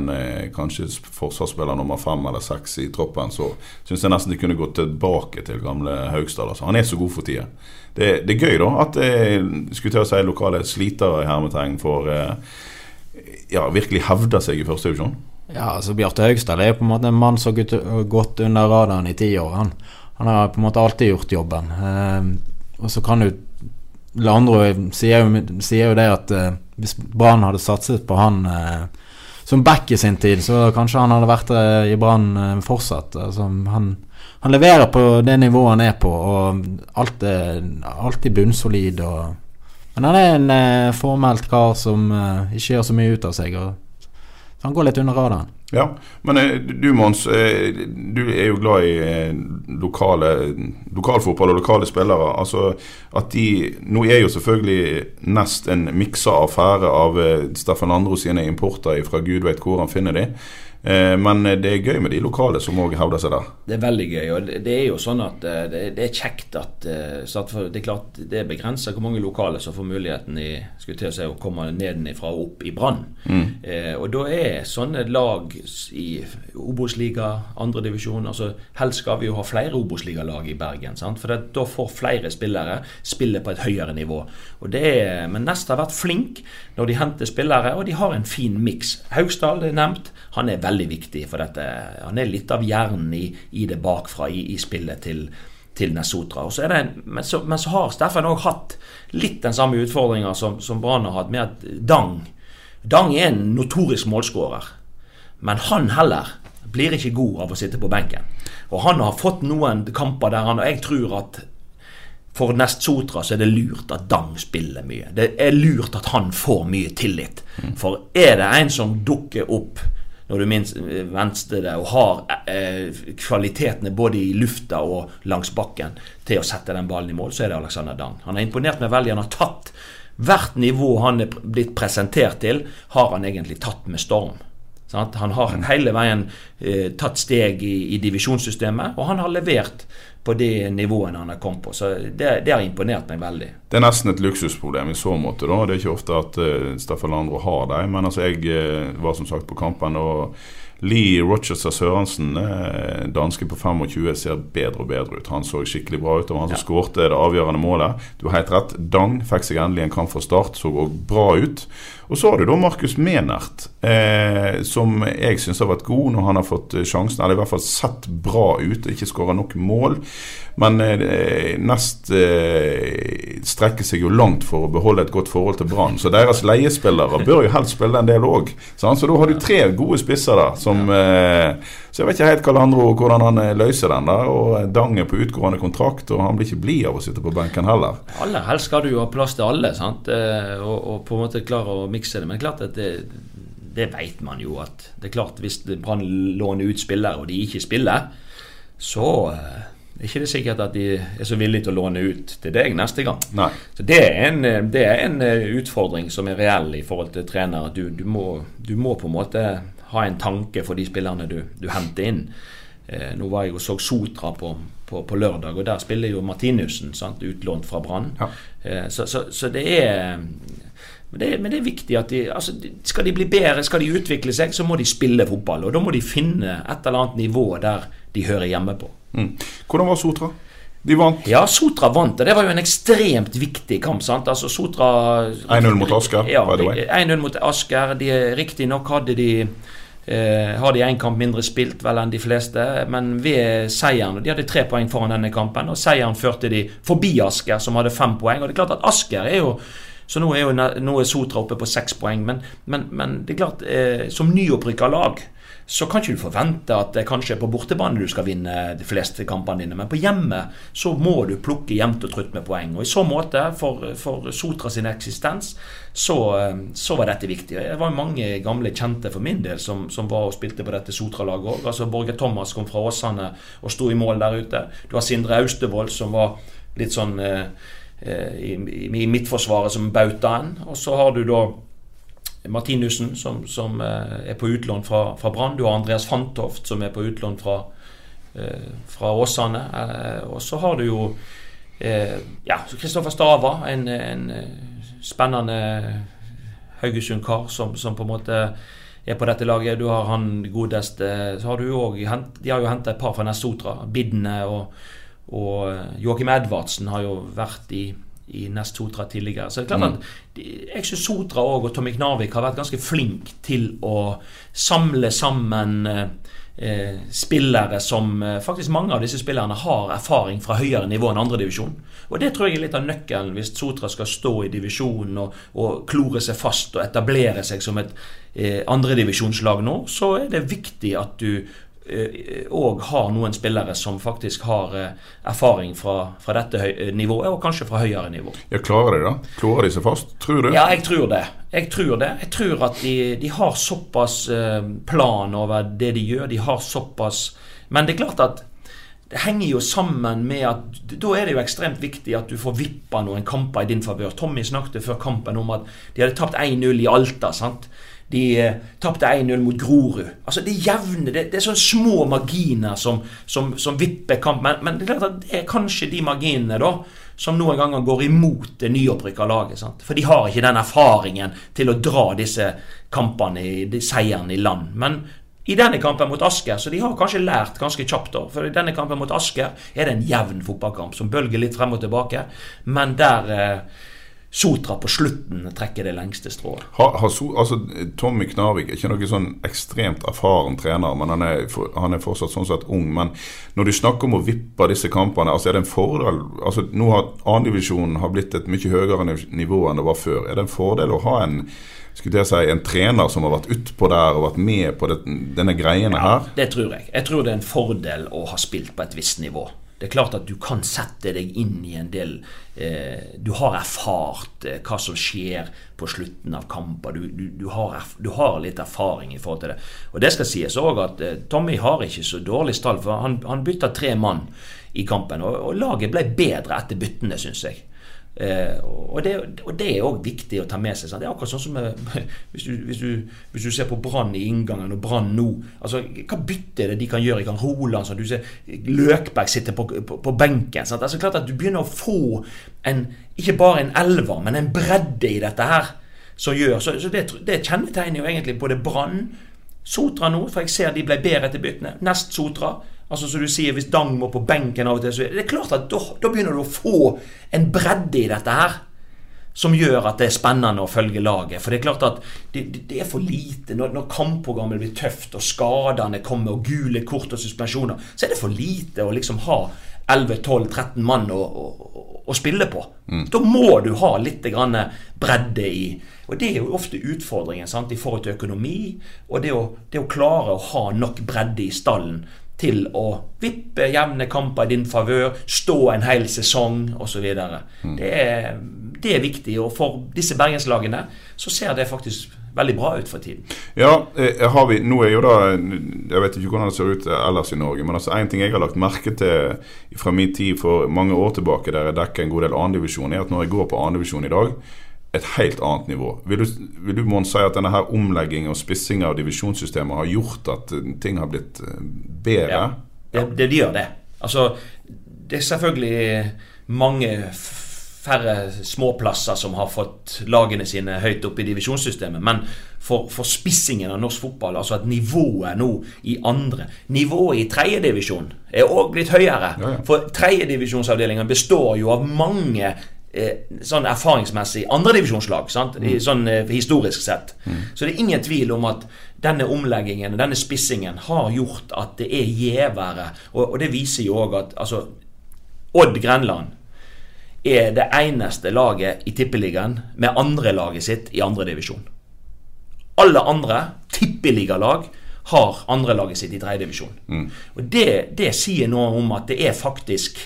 En eh, kanskje forsvarsspiller nummer fem eller seks i troppen, så syns jeg nesten de kunne gått tilbake til gamle Haugstad. Altså. Han er så god for tida. Det, det, er gøy da at jeg skulle til å si lokale slitere i hermetegn får eh, ja, virkelig hevde seg i første divisjon. Ja, altså Bjarte Haugstad er på en måte en mann som har gått under radaren i ti år. Han, han, har på en måte alltid gjort jobben. Eh, og så kan du Landro sier sier jo det at eh, hvis Brann hadde satset på han eh, som back i sin tid, så kanskje han hadde vært eh, i Brann eh, fortsatt. Altså, han, han, leverer på det nivået han er på, og alt er alltid bunnsolid. Og, men han er en eh, formelt kar som eh, ikke gjør så mye ut av seg. Og, han går litt under radaren. Ja, men eh, du Mons, eh, du er jo glad i eh, lokale, lokalfotball og lokale spillere. Altså at de, Nå er jo selvfølgelig Nest en miksa affære av Steffen Andro sine importer fra gud vet hvor han finner de. Eh, men det er gøy med de lokale som òg hevder seg der. Det er veldig gøy. og Det er jo sånn at eh, det er kjekt at eh, Det er klart det er begrensa hvor mange lokale som får muligheten i, til å, komme nedenfra og opp i Brann. Mm. Eh, og da er sånne lag i Obos-liga, andredivisjon altså Helst skal vi jo ha flere Obos-ligalag i Bergen. Sant? For det, da får flere spillere spille på et høyere nivå. Er, men Nest har vært flink når de henter spillere, og de har en fin miks. Haugstad er nevnt. Han er veldig viktig for dette. Han er litt av hjernen i, i det bakfra i, i spillet til, til Nesotra. Så det, men, så, men, så, har Steffen òg hatt litt den samme utfordringa som, som Brann har hatt, med at Dang Dang er en notorisk målskårer. Men han heller blir ikke god av å sitte på benken. Og han har fått noen kamper der han Og jeg tror at for Nest Sotra så er det lurt at Dang spiller mye. Det er lurt at han får mye tillit. Mm. For er det en som dukker opp når du minst venstre det og har eh, kvalitetene både i lufta og langs bakken til å sette den ballen i mål, så er det Alexander Dang. Han har imponert meg veldig. Han har tatt hvert nivå han er blitt presentert til, har han egentlig tatt med storm. Sant? Han har hele veien eh, tatt steg i, i divisjonssystemet, og han har levert på de nivåene han har kommet på. Så det, det, har imponert meg veldig. Det er nesten et luksusproblem i så måte. da. Det er ikke ofte at uh, Staffan Landro har dem. Men altså, jeg uh, var som sagt på kampen. og Lee Rochester Sørensen, uh, danske på 25, ser bedre og bedre ut. Han så skikkelig bra ut. Og han som ja. skårte det avgjørende målet. Du har helt rett. Dang fikk seg endelig en kamp fra start. Så òg bra ut. Og så har du da Markus Menert, eh, som jeg syns har vært god når han har fått sjansen. Eller i hvert fall sett bra ut, ikke skåra nok mål. Men eh, Nest eh, strekker seg jo langt for å beholde et godt forhold til Brann. Så deres leiespillere bør jo helst spille en del òg. Så da har du tre gode spisser der. Som, eh, så jeg vet ikke helt Kalandro, hvordan han eh, løser den der. Og Dang er på utgående kontrakt, og han blir ikke blid av å sitte på benken heller. Aller helst skal du jo ha plass til alle, sant? Eh, og, og på en måte klare å mikse det. Men klart at det det vet man jo at det er klart Hvis Brann låner ut spillere, og de ikke spiller, så eh, er ikke det sikkert at de er så villige til å låne ut til deg neste gang. Nei. Så det er, en, det er, en, eh, utfordring som er reell i forhold til trener. Du, du, må, du må, på en måte ha en tanke for de spillerne du, du henter inn. Eh, nå var jeg og så Sotra på, på, på, lørdag, og der spiller jo Martinussen sant, utlånt fra Brann. Ja. Eh, så, så, så, det er men det, men det, er viktig at de, altså, skal de bli bedre, skal de utvikle seg, så må de spille fotball. Og da må de finne et eller annet nivå der de hører hjemme på. Mm. Hvordan var Sotra? De vant? Ja, Sotra vant. Og det var jo en ekstremt viktig kamp. sant? Altså Sotra 1-0 mot Asker, ja, 1-0 mot Asker. De, Riktignok hadde de eh, har de én kamp mindre spilt vel enn de fleste, men ved seieren De hadde tre poeng foran denne kampen, og seieren førte de forbi Asker, som hadde fem poeng. Og det er klart at Asker er jo så nå er jo nå er Sotra oppe på seks poeng. Men, men, men, det er klart, eh, som nyopprykka lag så kan ikke du forvente at det kanskje er på bortebane du skal vinne de fleste kampene dine. Men på hjemme så må du plukke jevnt og trutt med poeng. Og i så måte, for, for Sotra sin eksistens, så, så, var dette viktig. Det var mange gamle kjente for min del som, som var og spilte på dette Sotra-laget òg. Altså Borge Thomas kom fra Åsane og sto i mål der ute. Du har Sindre Austevold som var litt sånn eh, eh i, i, i midtforsvaret som bautaen. Og så har du da Martinussen, som, som eh, er på utlån fra, fra Brann. Du har Andreas Fantoft, som er på utlån fra, eh, fra Åsane. Eh, og så har du jo ja, Kristoffer Stava, en, en spennende Haugesund-kar som, som, på en måte er på dette laget. Du har han godeste Så har du òg De har jo henta et par fra Nessotra, Bidne og, og Joakim Edvardsen har jo vært i i Nest Sotra tidligere. Så det er klart at Jeg syns Sotra og, og Tommy Knarvik har vært ganske flink til å samle sammen eh, eh, spillere som eh, Faktisk mange av disse spillerne har erfaring fra høyere nivå enn andredivisjon. Og det tror jeg er litt av nøkkelen hvis Sotra skal stå i divisjonen og, og klore seg fast og etablere seg som et eh, andredivisjonslag nå. Så er det viktig at du òg har noen spillere som faktisk har eh, erfaring fra, fra dette nivået, og kanskje fra høyere nivå. Ja, Klarer de det? Klorer de seg fast, tror du? Ja, jeg tror det. Jeg tror det. Jeg tror at de, de har såpass eh, plan over det de gjør. De har såpass Men det er klart at det henger jo sammen med at Da er det jo ekstremt viktig at du får vippa noen kamper i din favør. Tommy snakket før kampen om at de hadde tapt 1-0 i Alta. sant? De eh, tapte 1-0 mot Grorud. Altså Det jevne, det, det er sånne små marginer som, som, som vipper kamp. Men, men, det er klart at det er kanskje de marginene da som noen ganger går imot det nyopprykka laget. Sant? For de har ikke den erfaringen til å dra disse kampene, de, seierne i land. Men i denne kampen mot Asker, så de har kanskje lært ganske kjapt. da, For i denne kampen mot Asker er det en jevn fotballkamp som bølger litt frem og tilbake. Men der eh, Sotra på slutten trekker det lengste strået. Har, har so, altså, Tommy Knarvik er ikke noen sånn ekstremt erfaren trener, men han er, han er fortsatt sånn sett ung. Men når du snakker om å vippe disse kampene, altså er det en fordel altså Nå har annendivisjonen blitt et mye høyere nivå enn det var før. Er det en fordel å ha en skulle jeg si, en trener som har vært utpå der og vært med på det, denne greiene her? Ja, det tror jeg. Jeg tror det er en fordel å ha spilt på et visst nivå. Det er klart at du kan sette deg inn i en del eh, Du har erfart eh, hva som skjer på slutten av kamper. Du, du, du, har, du, har, litt erfaring i forhold til det. Og det skal sies òg at eh, Tommy har ikke så dårlig stall, for han, han bytta tre mann i kampen. Og, og laget ble bedre etter byttene, syns jeg. Eh, og, det, og, det, er òg viktig å ta med seg. Sant? Det er akkurat sånn som med, hvis, du, hvis, du, hvis, du, ser på Brann i inngangen og Brann nå. Altså, Hva bytte er det de kan gjøre? Kan Roland, sånn, du ser Løkberg sitter på, på, på benken. Sant? Altså, klart at Du begynner å få en, ikke bare en elver, men en bredde i dette her. Som gjør, så, så det, det kjennetegner jo egentlig både Brann, Sotra nå, for jeg ser de ble bedre etter byttene. Nest Sotra. Altså som du sier, Hvis Dang må på benken av og til, så er det klart at da, da begynner du å få en bredde i dette her. Som gjør at det er spennende å følge laget. For det er klart at det, det, er for lite. Når, når kampprogrammet blir tøft, og skadene kommer, og gule kort og suspensjoner, så er det for lite å liksom ha 11-12-13 mann å, å, å, spille på. Mm. Da må du ha litt bredde i Og det er jo ofte utfordringen sant, i forhold til økonomi. Og det å, det å klare å ha nok bredde i stallen til å vippe jevne kamper i din favør, stå en hel sesong osv. Mm. Det, er, det er viktig. Og for disse bergenslagene så ser det faktisk veldig bra ut for tiden. Ja, eh, har vi, nå er jo da Jeg vet ikke hvordan det ser ut ellers i Norge, men altså ting jeg har lagt merke til fra min tid for mange år tilbake, der jeg dekker en god del annendivisjon, er at når jeg går på annendivisjon i dag, et helt annet nivå. Vil du, vil du Mån, si at denne her omleggingen og spissingen av divisjonssystemet har gjort at eh, ting har blitt eh, bedre? Ja, det, det gjør det. Altså, det er selvfølgelig mange færre småplasser som har fått lagene sine høyt oppe i divisjonssystemet. Men for, for, spissingen av norsk fotball, altså at nivået nå i andre Nivået i tredjedivisjon er òg blitt høyere. Ja, ja. For tredjedivisjonsavdelingen består jo av mange sånn erfaringsmessig andredivisjonslag. Mm. Sånn eh, historisk sett. Mm. Så det er ingen tvil om at denne omleggingen, denne spissingen, har gjort at det er gjevere. Og, og det viser jo òg at altså, Odd Grenland er det eneste laget i Tippeligaen med andrelaget sitt i andredivisjon. Alle andre tippeligalag har andrelaget sitt i tredjedivisjon. Mm. Og det, det sier noe om at det er faktisk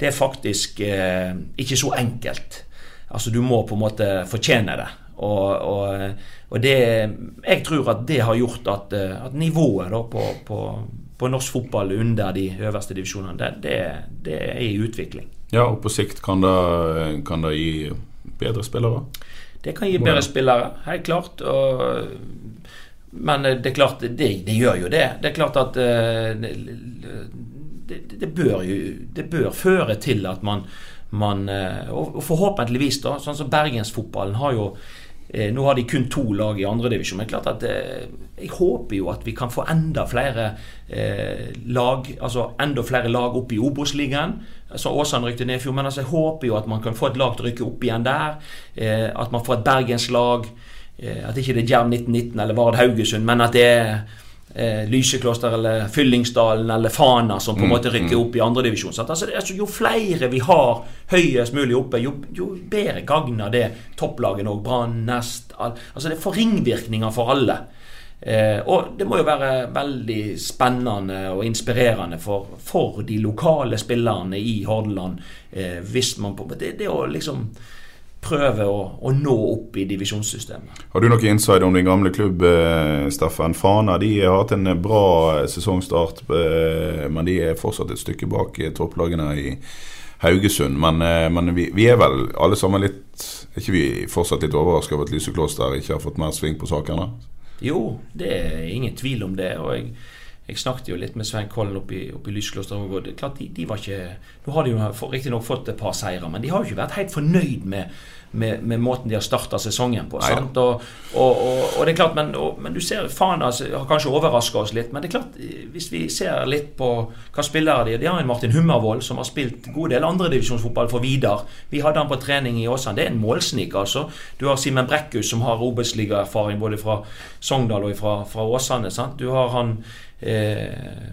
det er faktisk eh, ikke så enkelt. Altså Du må på en måte fortjene det. Og, og, og det, jeg tror at det har gjort at, eh, at nivået på, på, på, norsk fotball under de øverste divisjonene, det, det, det, er i utvikling. Ja, og på sikt kan det, kan det gi bedre spillere? Det kan gi bedre spillere, helt klart. Og, men det er klart, det, det, gjør jo det. Det er klart at uh, det, det, bør jo det bør føre til at man, man eh, Og forhåpentligvis, da, sånn som bergensfotballen har jo Eh, nå har de kun to lag i andredivisjon. Men klart at eh, jeg håper jo at vi kan få enda flere lag altså enda flere lag opp i Obos-ligaen. Altså Åsane rykte ned i fjor, men altså jeg håper jo at man kan få et lag til å rykke opp igjen der. At man får et bergenslag. At ikke det er Djerv 1919 eller Vard Haugesund, men at det er eh, Lysekloster eller Fyllingsdalen eller Fana som på en Mm, måte rykker mm. opp i andredivisjon. Altså, altså, jo flere vi har høyest mulig oppe, jo, jo bedre gagner det topplagene og Brann, Nest all, Altså det får ringvirkninger for alle. Eh, og det må jo være veldig spennende og inspirerende for, for de lokale spillerne i Hordaland. Eh, hvis man på, det, det å liksom prøve å, å nå opp i divisjonssystemet. Har du noe inside om din gamle klubb, eh, Steffen? Fana de har hatt en bra sesongstart, eh, men de er fortsatt et stykke bak eh, topplagene i Haugesund. Men, eh, men vi, vi er vel alle sammen litt Er ikke vi fortsatt litt overrasket over at Lysekloster ikke har fått mer sving på sakene? Jo, det er ingen tvil om det. og jeg jeg snakket jo litt med Svein Kollen oppe i, oppe i Lyskloster. og det er klart de, de var ikke, Nå har de jo riktignok fått et par seire, men de har jo ikke vært helt fornøyd med, med, med måten de har starta sesongen på. Sant? Og, og, og, og det er klart, men, men du ser faen altså, har kanskje overraska oss litt. Men det er klart, hvis vi ser litt på hva spillere de er De har en Martin Hummervold som har spilt god del andredivisjonsfotball for Vidar. Vi hadde han på trening i Åsane. Det er en målsnik, altså. Du har Simen Brekkhus som har Obos-ligaerfaring både fra Sogndal og fra, fra Åsane. sant? Du har han eh,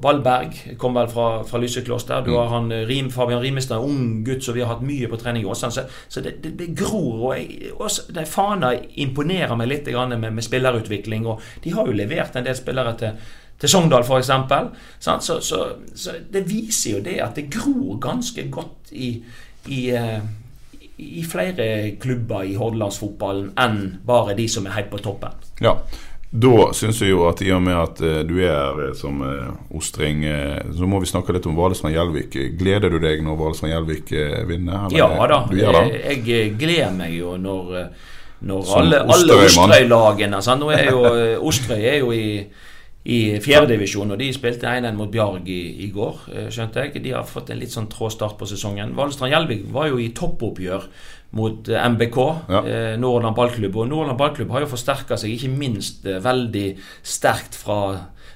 Valberg kom vel fra, fra Lysekloster. Du har han eh, Rim, Fabian Rimestad, en ung gutt som vi har hatt mye på trening i Åsane. Så, så det, det, det gror. og jeg, også, det Fana imponerer meg litt grann med, med spillerutvikling. og De har jo levert en del spillere til til Sogndal f.eks. Så, så, så, så det viser jo det at det gror ganske godt i, i, eh, i flere klubber i hordalandsfotballen enn bare de som er helt på toppen. Ja. Da syns jeg jo at i og med at eh, du er her eh, som eh, ostring, så må vi snakke litt om Valestrand Gjelvik. Gleder du deg når Valestrand Gjelvik eh, vinner? eller? Ja da. Jeg, jeg gleder meg jo når, når alle, alle. Osterøy-lagene sant? Nå er jo Osterøy er jo i i fjerdedivisjon, og de spilte 1-1 mot Bjarg i, i går, skjønte jeg. De har fått en litt sånn trå start på sesongen. Valestrand Gjelvik var jo i toppoppgjør mot eh, MBK, Ja. eh, Nordland ballklubb. Og Nordland ballklubb har jo forsterka seg ikke minst eh, veldig sterkt fra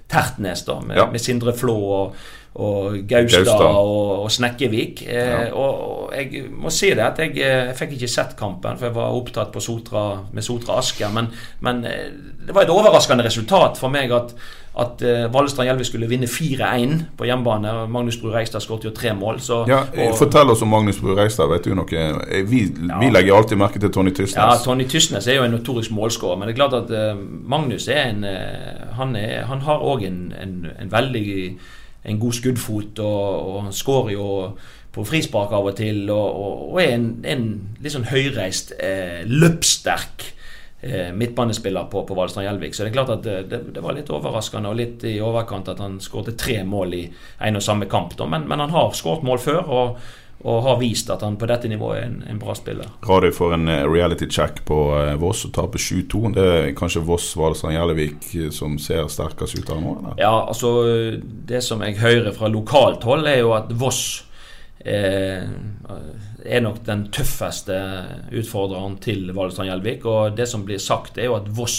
Tertnes, da, med, Ja. med Sindre Flå og, og Gaustad, og, og Snekkevik. Eh, Ja. og, og jeg må si det at jeg, eh, jeg fikk ikke sett kampen, for jeg var opptatt på Sotra, med Sotra Asker. Men, men eh, det var et overraskende resultat for meg at, at eh, Valestrand Gjelvik skulle vinne 4-1 på hjemmebane. Magnus Bru Reistad skåret jo tre mål. Så, Ja, eh, og, Fortell oss om Magnus Bru Reistad. Vet du noe? Vi, Vi, vi legger alltid merke til Tony Tysnes. Ja, Tony Tysnes er jo en notorisk målskårer, men det er klart at eh, Magnus er en eh, Han, er, han har òg en, en, en veldig en god skuddfot, og, og han skårer jo på frispark av og til, og, og, er en, en litt sånn høyreist, eh, løpssterk eh, midtbanespiller på, på Valstrand Gjelvik. Så det er klart at det, det, det var litt overraskende og litt i overkant at han skåret tre mål i en og samme kamp. Men, men han har skåret mål før. og og har vist at han på dette nivået er en, en bra spiller. Radio får en eh, reality check på eh, Voss og taper 7-2. Det er kanskje Voss, Valestrand, Gjelvik eh, som ser sterkest ut av nå? Eller? Ja, altså Det som jeg hører fra lokalt hold, er jo at Voss eh, er nok den tøffeste utfordreren til Valestrand Gjelvik. Og det som blir sagt, er jo at Voss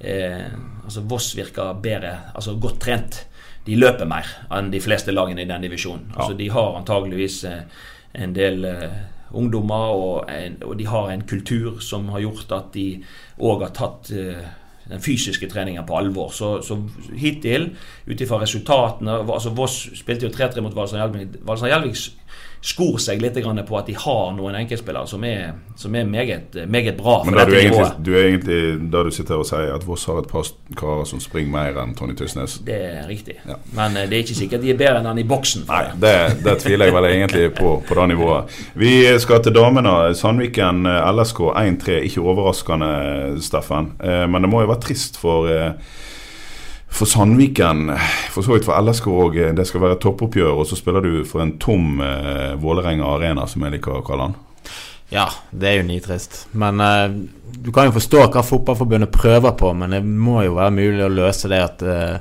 eh, Altså Voss virker bedre, altså godt trent. De løper mer enn de fleste lagene i den divisjonen. Altså De har antageligvis eh, en del eh, ungdommer, og, en, og de har en kultur som har gjort at de òg har tatt eh, den fysiske treningen på alvor. Så, så hittil, ut ifra resultatene altså Voss spilte jo 3-3 mot Valsand Gjelvik. Valsand Gjelvik skor seg litt på at de har noen enkeltspillere som er, som er meget, meget bra. Men da du, egentlig, du er egentlig da du sitter og sier at Voss har et par karer som springer mer enn Tony Tysnes? Det er riktig. Ja. Men eh, det er ikke sikkert de er bedre enn han i boksen. Nei, det. det, tviler jeg vel egentlig på på det nivået. Vi skal til damene. Sandviken eh, LSK 1-3. Ikke overraskende, Steffen. Eh, Men det må jo være trist for for Sandviken, for så vidt for LSK òg, det skal være toppoppgjør, og så spiller du for en tom eh, Vålerenga Arena, som jeg liker å kalle den. Ja, det er jo nitrist. Men eh, du kan jo forstå hva Fotballforbundet prøver på, men det må jo være mulig å løse det at eh,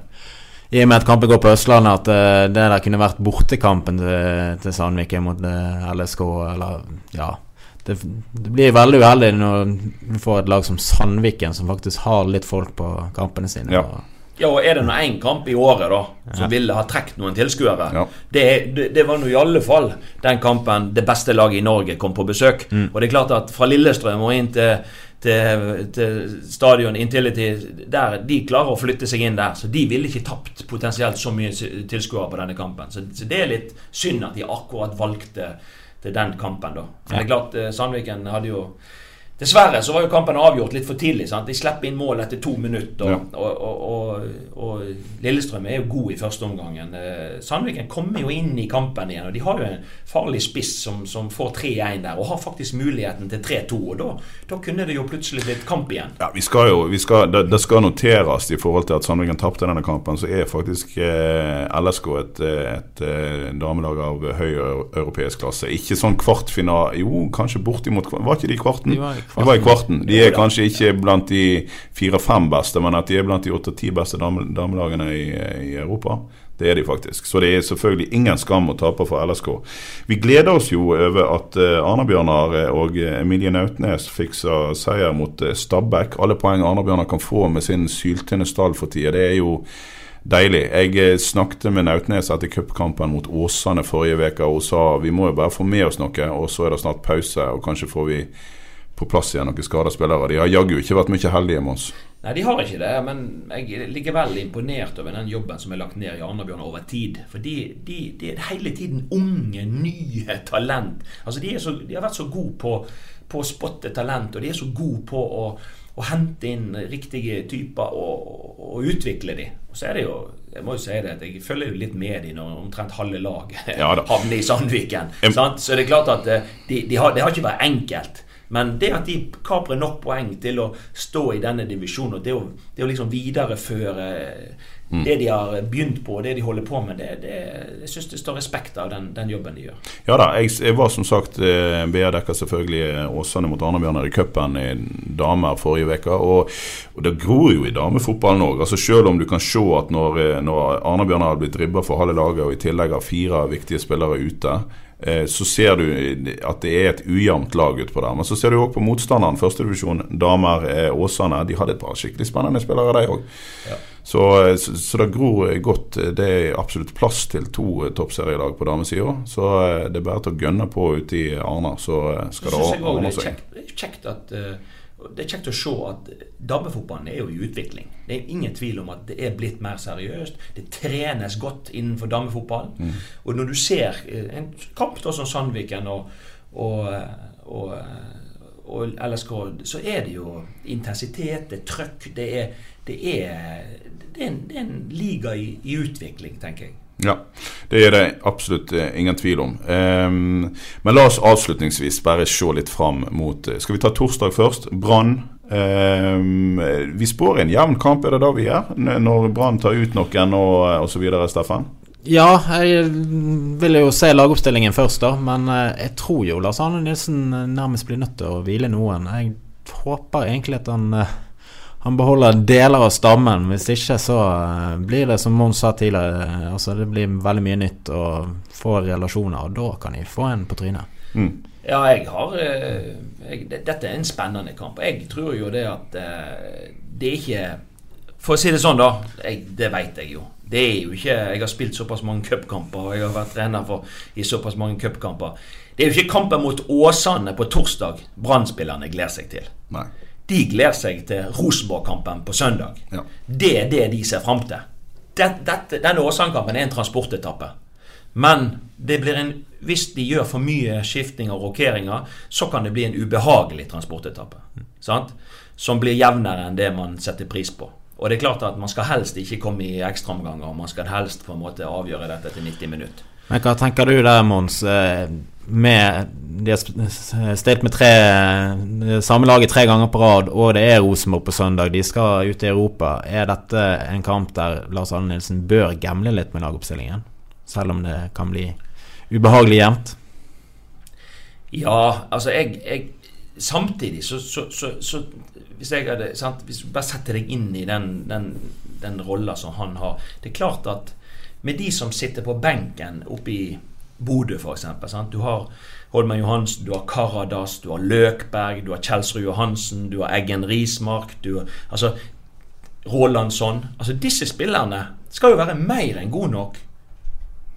I og med at kampen går på Østlandet, at eh, det der kunne vært bortekampen til, til Sandviken mot eh, LSK, eller ja det, det blir veldig uheldig når du får et lag som Sandviken, som faktisk har litt folk på kampene sine. Ja. Og, Ja, og er det nå én kamp i året da som Ja. ville ha trukket noen tilskuere? Ja. Det, det, det var nå i alle fall den kampen det beste laget i Norge kom på besøk. Og det er klart at fra Lillestrøm og inn til, til, til stadion Intility der, De klarer å flytte seg inn der, så de ville ikke tapt potensielt så mye tilskuere på denne kampen. Så, så det er litt synd at de akkurat valgte til den kampen, da. Men det er klart, eh, Sandviken hadde jo Dessverre så var jo kampen avgjort litt for tidlig. sant? De slipper inn mål etter to minutter. Ja. Og, og, og, og Lillestrøm er jo god i første omgangen. Eh, Sandviken kommer jo inn i kampen igjen. Og de har jo en farlig spiss som, som får 3-1 der, og har faktisk muligheten til 3-2. Og da, da kunne det jo plutselig blitt kamp igjen. Ja, vi skal jo, vi skal, det, det skal noteres i forhold til at Sandviken tapte denne kampen, så er faktisk eh, LSK et, et, et, eh, damelag av høy europeisk klasse. Ikke sånn kvartfinale Jo, kanskje bortimot Var ikke de i kvarten? De var i De var i kvarten. De er kanskje ikke blant de fire-fem beste, men at de er blant de åtte-ti beste dame, damelagene i, i Europa. Det er de faktisk. Så det er selvfølgelig ingen skam å tape for LSK. Vi gleder oss jo over at uh, Arna-Bjørnar og eh, Emilie Nautnes fiksa seier mot eh, Stabæk. Alle poeng Arna-Bjørnar kan få med sin syltynne stall for tida. Det er jo deilig. Jeg eh, snakket med Nautnes etter cupkampen mot Åsane forrige uke og sa vi må jo bare få med oss noe, og så er det snart pause, og kanskje får vi på plass igjen noen skada spillere. De har jaggu ikke vært mye heldige, med oss. Nei, de har ikke det, men jeg er likevel imponert over den jobben som er lagt ned i Arna-Bjørnar over tid. For de, de, de er hele tiden unge, nye talent. Altså, de, så, de har vært så gode på, på å spotte talent, og de er så gode på å, å hente inn riktige typer og, og utvikle de. Og så er det jo jeg må jo si det at jeg følger jo litt med de når omtrent halve laget Ja havner i Sandviken. Sant? Så det er klart at eh, de, de har, det har ikke vært enkelt. Men det at de kaprer nok poeng til å stå i denne divisjonen, og det å, det å liksom videreføre Mm. det de har begynt på, og det de holder på med, det, det, jeg syns det står respekt av den, den jobben de gjør. Ja da, jeg, jeg var som sagt eh, BA dekka selvfølgelig eh, Åsane mot Arna-Bjørnar i cupen i damer forrige uke. Og, og det gror jo i damefotballen òg. Altså, selv om du kan se at når, eh, når Arna-Bjørnar har blitt ribba for halve laget, og i tillegg har fire viktige spillere ute, eh, så ser du at det er et ujevnt lag utpå der. Men så ser du òg på motstanderen. Førstedivisjon damer eh, Åsane. De hadde et par skikkelig spennende spillere, de òg. Så, eh, så, så det gror godt. Det er absolutt plass til to eh, toppserielag på damesida. Så eh, det er bare til å gønne på ute i Arna, så eh, skal Så det ordne seg. kjekt, det er kjekt at eh, det er kjekt å se at dabbefotballen er jo i utvikling. Det er ingen tvil om at det er blitt mer seriøst. Det trenes godt innenfor damefotballen. Mm. Og når du ser eh, en kamp da som Sandviken og, og, og, og LSK, så er det jo intensitet, det er trøkk. Det er, det er, det er, en, det er en liga i, i utvikling, tenker jeg. Ja, det er det absolutt eh, ingen tvil om. Ehm, men la oss avslutningsvis bare se litt fram mot eh, Skal vi ta torsdag først? Brann. Ehm, vi spår en jevn kamp, er det da vi gjør? Når Brann tar ut noen og osv., Steffen? Ja, jeg vil jo se lagoppstillingen først, da. Men eh, jeg tror jo Lars Arne Nilsen eh, nærmest blir nødt til å hvile noen. Jeg håper egentlig at han eh, han beholder deler av stammen. Hvis ikke så eh, blir det som Mons sa tidligere, eh, altså det blir veldig mye nytt å få relasjoner, og da kan de få en på trynet. Mm. Ja, jeg har eh, jeg, Dette er en spennende kamp. Jeg tror jo det at det er ikke For å si det sånn, da. Jeg, det vet jeg jo. Det er jo ikke Jeg har spilt såpass mange cupkamper, og jeg har vært trener for i såpass mange cupkamper. Det er jo ikke kampen mot Åsane på torsdag Brann-spillerne gleder seg til. Nei. De gleder seg til Rosenborg-kampen på søndag. Ja. Det er det de ser fram til. Dette, denne Åsane-kampen er en transportetappe. Men det blir en, hvis de gjør for mye skiftinger og rokeringer, så kan det bli en ubehagelig transportetappe. Sant? Som blir jevnere enn det man setter pris på. Og det er klart at Man skal helst ikke komme i ekstraomganger. Man skal helst på en måte avgjøre dette til 90 minutter. Men hva tenker du der, Mons? Med De har stilt med tre samme laget tre ganger på rad, og det er Rosenborg på søndag. De skal ut i Europa. Er dette en kamp der Lars Arne Nilsen bør gamble litt med lagoppstillingen? Selv om det kan bli ubehagelig jevnt? Ja, altså jeg, jeg Samtidig så, så, så, så Hvis jeg hadde sant, Hvis bare setter deg inn i den, den, den rolla som han har Det er klart at med de som sitter på benken oppe i Bodø, f.eks. Du har Holmen Johansen, du har Karadas, du har Løkberg, du har Kjelsrud Johansen, du har Eggen Rismark du, har altså, Rålandsson altså Disse spillerne skal jo være mer enn gode nok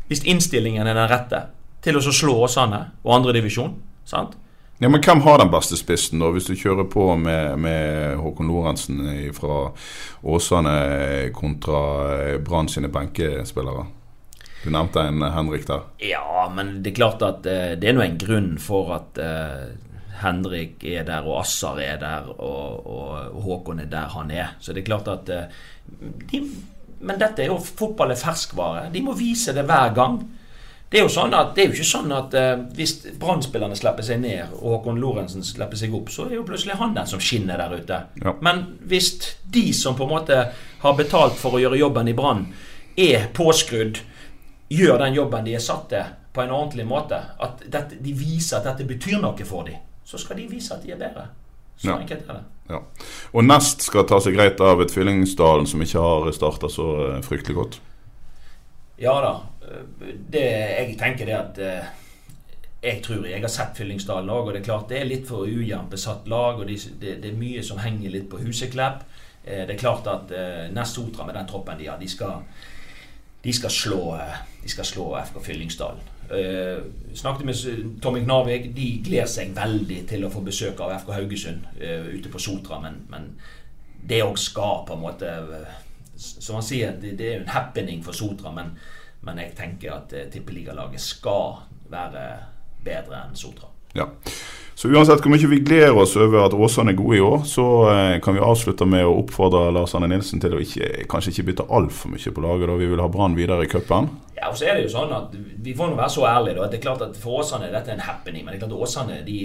hvis innstillingen er den rette til å slå Åsane og andredivisjon. Ja, men Hvem har den beste spissen, da, hvis du kjører på med, med Håkon Lorentzen fra Åsane kontra Brann sine benkespillere? Du nevnte en Henrik der. Ja, men det er klart at uh, det er nå en grunn for at uh, Henrik er der, og Assar er der, og, og, Håkon er der han er. Så det er klart at uh, de, Men dette er jo fotball er ferskvare. De må vise det hver gang. Det er jo sånn at, det er jo ikke sånn at uh, hvis Brann-spillerne slipper seg ned, og Håkon Lorentzen slipper seg opp, så er jo plutselig han den som skinner der ute. Ja. Men hvis de som på en måte har betalt for å gjøre jobben i Brann, er påskrudd gjør den jobben de er satt til, på en ordentlig måte, at dette, de viser at dette betyr noe for dem, så skal de vise at de er bedre. Så ja. enkelt er det. Ja. Og Nest skal ta seg greit av et Fyllingsdalen som ikke har starta så eh, fryktelig godt. Ja da. Det jeg tenker det at eh, jeg tror jeg har sett Fyllingsdalen òg, og det er klart det er litt for ujevnt besatt lag. og det, det, det, er mye som henger litt på Huseklepp. Eh, det er klart at Nest Sotra med den troppen de har, de skal de skal slå, de skal slå FK Fyllingsdalen. Uh, snakket med Tommy Knarvik. De gleder seg veldig til å få besøk av FK Haugesund uh, ute på Sotra. Men, men det òg skal på en måte Som han sier, det, det, er en happening for Sotra. Men, men jeg tenker at tippeligalaget skal være bedre enn Sotra. Ja. Så uansett hvor mye vi gleder oss over at Åsane er gode i år, så eh, kan vi avslutte med å oppfordre Lars Arne Nilsen til å ikke, kanskje ikke bytte altfor mye på laget. da Vi vil ha Brann videre i cupen. Ja, og så er det jo sånn at Vi får nå være så ærlige. da, at det er klart at For Åsane dette er en happening. Men det er klart at Åsane de,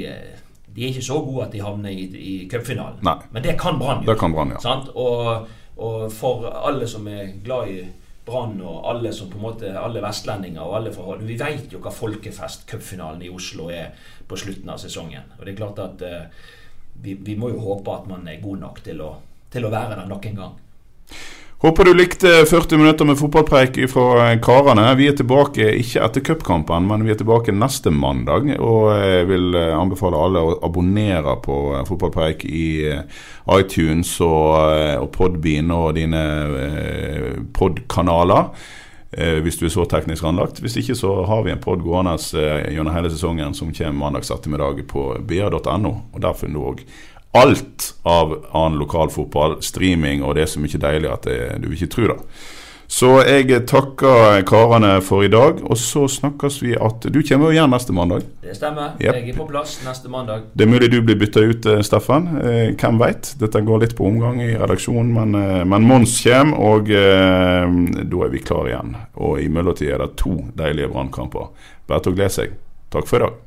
de er ikke så gode at de havner i, i cupfinalen. Men det kan Brann gjøre. Det kan Brann, ja. Og, og for alle som er glad i Brann og alle som på en måte, alle vestlendinger og alle forhold. Vi vet jo hva folkefest cupfinalen i Oslo er på slutten av sesongen. Og det er klart at uh, vi, vi, må jo håpe at man er god nok til å, til å være der nok en gang. Håper du likte 40 minutter med fotballpreik fra karene. Vi er tilbake ikke etter cupkampen, men vi er tilbake neste mandag. Og jeg vil anbefale alle å abonnere på fotballpreik i eh, iTunes og, eh, og Podbean og dine eh, podkanaler. Hvis du er så teknisk anlagt. Hvis ikke så har vi en pod gående gjennom hele sesongen som kommer mandags ettermiddag på br.no. Og der finner du òg alt av annen lokalfotball, streaming, og det er så mye deilig at det, du ikke tror det. Så jeg takker karene for i dag, og så snakkes vi at Du kommer jo igjen neste mandag. Det stemmer. Yep. Jeg er på plass neste mandag. Det er mulig du blir bytta ut, eh, Steffen. Eh, hvem veit? Dette går litt på omgang i redaksjonen, men, eh, men Mons kommer, og eh, da er vi klare igjen. Og i mellomtida er det to deilige brannkamper. Bare til å glede seg. Takk for i dag.